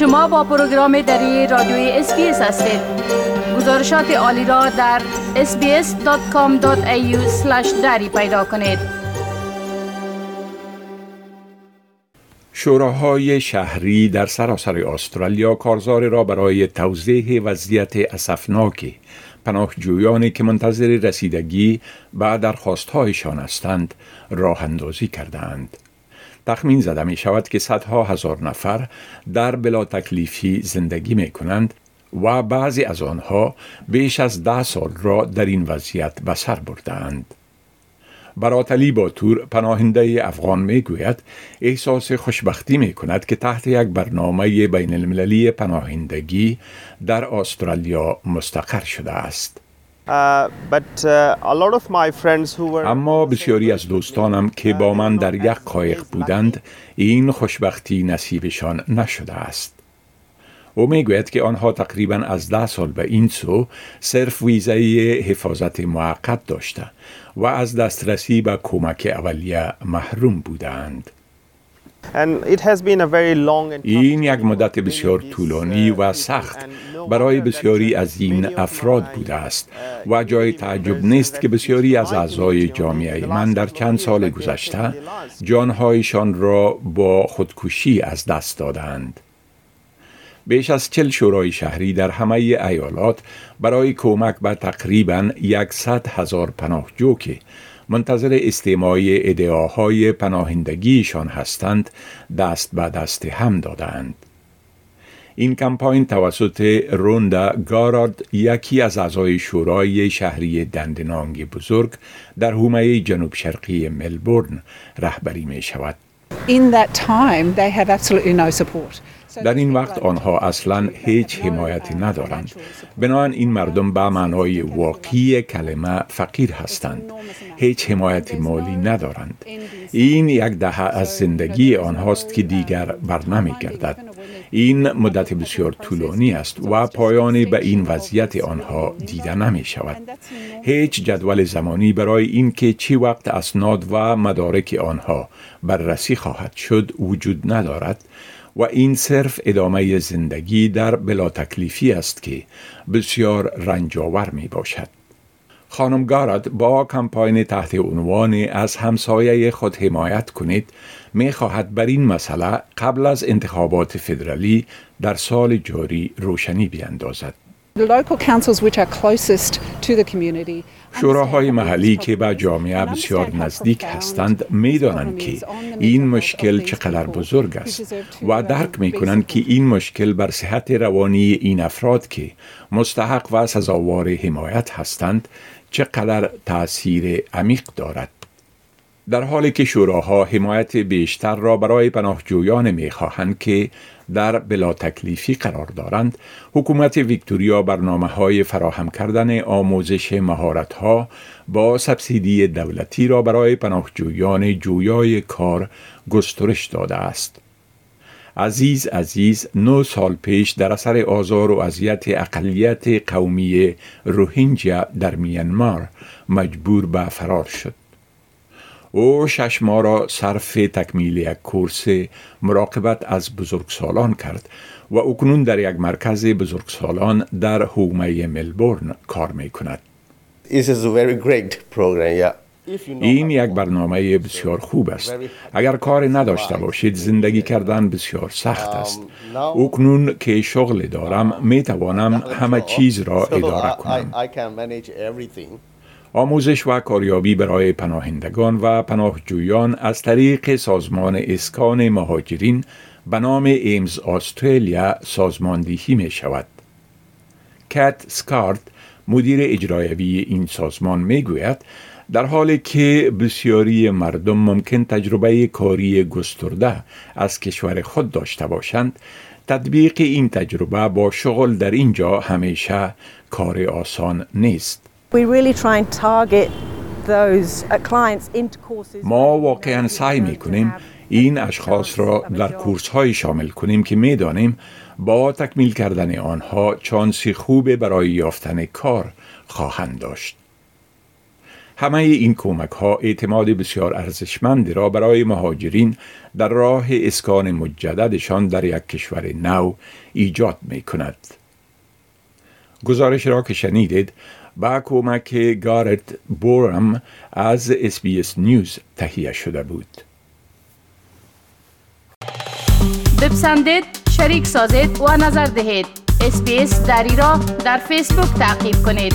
شما با پروگرام دری رادیوی SBS هستید گزارشات عالی را در sbs.com.au دری پیدا کنید شوراهای شهری در سراسر استرالیا کارزار را برای توضیح وضعیت اسفناک پناهجویانی که منتظر رسیدگی و درخواستهایشان هستند راه اندازی کردند. تخمین زده می شود که صدها هزار نفر در بلا تکلیفی زندگی می کنند و بعضی از آنها بیش از ده سال را در این وضعیت به سر بردند. براتلی با تور پناهنده افغان می گوید احساس خوشبختی می کند که تحت یک برنامه بین المللی پناهندگی در استرالیا مستقر شده است. اما بسیاری از دوستانم که با من در یک قایق بودند این خوشبختی نصیبشان نشده است. او می‌گوید که آنها تقریبا از ده سال به این سو صرف ویزه حفاظت موقت داشته و از دسترسی به کمک اولیه محروم بودند. این یک مدت بسیار طولانی و سخت برای بسیاری از این افراد بوده است و جای تعجب نیست که بسیاری از اعضای جامعه من در چند سال گذشته جانهایشان را با خودکشی از دست دادند. بیش از چل شورای شهری در همه ایالات برای کمک به تقریبا یکصد هزار پناهجو که منتظر استماع ادعاهای پناهندگیشان هستند دست به دست هم دادند. این کمپاین توسط روندا گارارد یکی از اعضای شورای شهری دندنانگ بزرگ در حومه جنوب شرقی ملبورن رهبری می شود. In that time, they have absolutely no support. در این وقت آنها اصلا هیچ حمایتی ندارند. بنابراین این مردم به معنای واقعی کلمه فقیر هستند. هیچ حمایت مالی ندارند. این یک دهه از زندگی آنهاست که دیگر بر گردد این مدت بسیار طولانی است و پایانی به این وضعیت آنها دیده نمی شود هیچ جدول زمانی برای اینکه چی وقت اسناد و مدارک آنها بررسی خواهد شد وجود ندارد. و این صرف ادامه زندگی در بلا تکلیفی است که بسیار رنجاور می باشد. خانم گارد با کمپاین تحت عنوان از همسایه خود حمایت کنید می خواهد بر این مسئله قبل از انتخابات فدرالی در سال جاری روشنی بیندازد. شوراهای محلی که به جامعه بسیار نزدیک هستند می دانند که این مشکل چقدر بزرگ است و درک می کنند که این مشکل بر صحت روانی این افراد که مستحق و سزاوار حمایت هستند چقدر تأثیر عمیق دارد. در حالی که شوراها حمایت بیشتر را برای پناهجویان می‌خواهند که در بلا تکلیفی قرار دارند حکومت ویکتوریا برنامه های فراهم کردن آموزش مهارت ها با سبسیدی دولتی را برای پناهجویان جویای کار گسترش داده است. عزیز عزیز نو سال پیش در اثر آزار و اذیت اقلیت قومی روهینجا در میانمار مجبور به فرار شد. او شش ماه را صرف تکمیل یک کورس مراقبت از بزرگسالان کرد و اکنون در یک مرکز بزرگسالان در حومه ملبورن کار می کند. این یک برنامه بسیار خوب است. اگر کار نداشته باشید زندگی کردن بسیار سخت است. اکنون که شغل دارم می توانم همه چیز را اداره کنم. آموزش و کاریابی برای پناهندگان و پناهجویان از طریق سازمان اسکان مهاجرین به نام ایمز استرالیا سازماندهی می شود. کت سکارت مدیر اجرایوی این سازمان می گوید در حالی که بسیاری مردم ممکن تجربه کاری گسترده از کشور خود داشته باشند تطبیق این تجربه با شغل در اینجا همیشه کار آسان نیست ما واقعا سعی می کنیم این اشخاص را در کورس های شامل کنیم که می دانیم با تکمیل کردن آنها چانسی خوب برای یافتن کار خواهند داشت. همه این کمک ها اعتماد بسیار ارزشمندی را برای مهاجرین در راه اسکان مجددشان در یک کشور نو ایجاد می کند. گزارش را که شنیدید با کمک گارت بورهم از SBS News تهیه شده بود. بپسندید، شریک سازید و نظر دهید. SBS دری را در فیسبوک تعقیب کنید.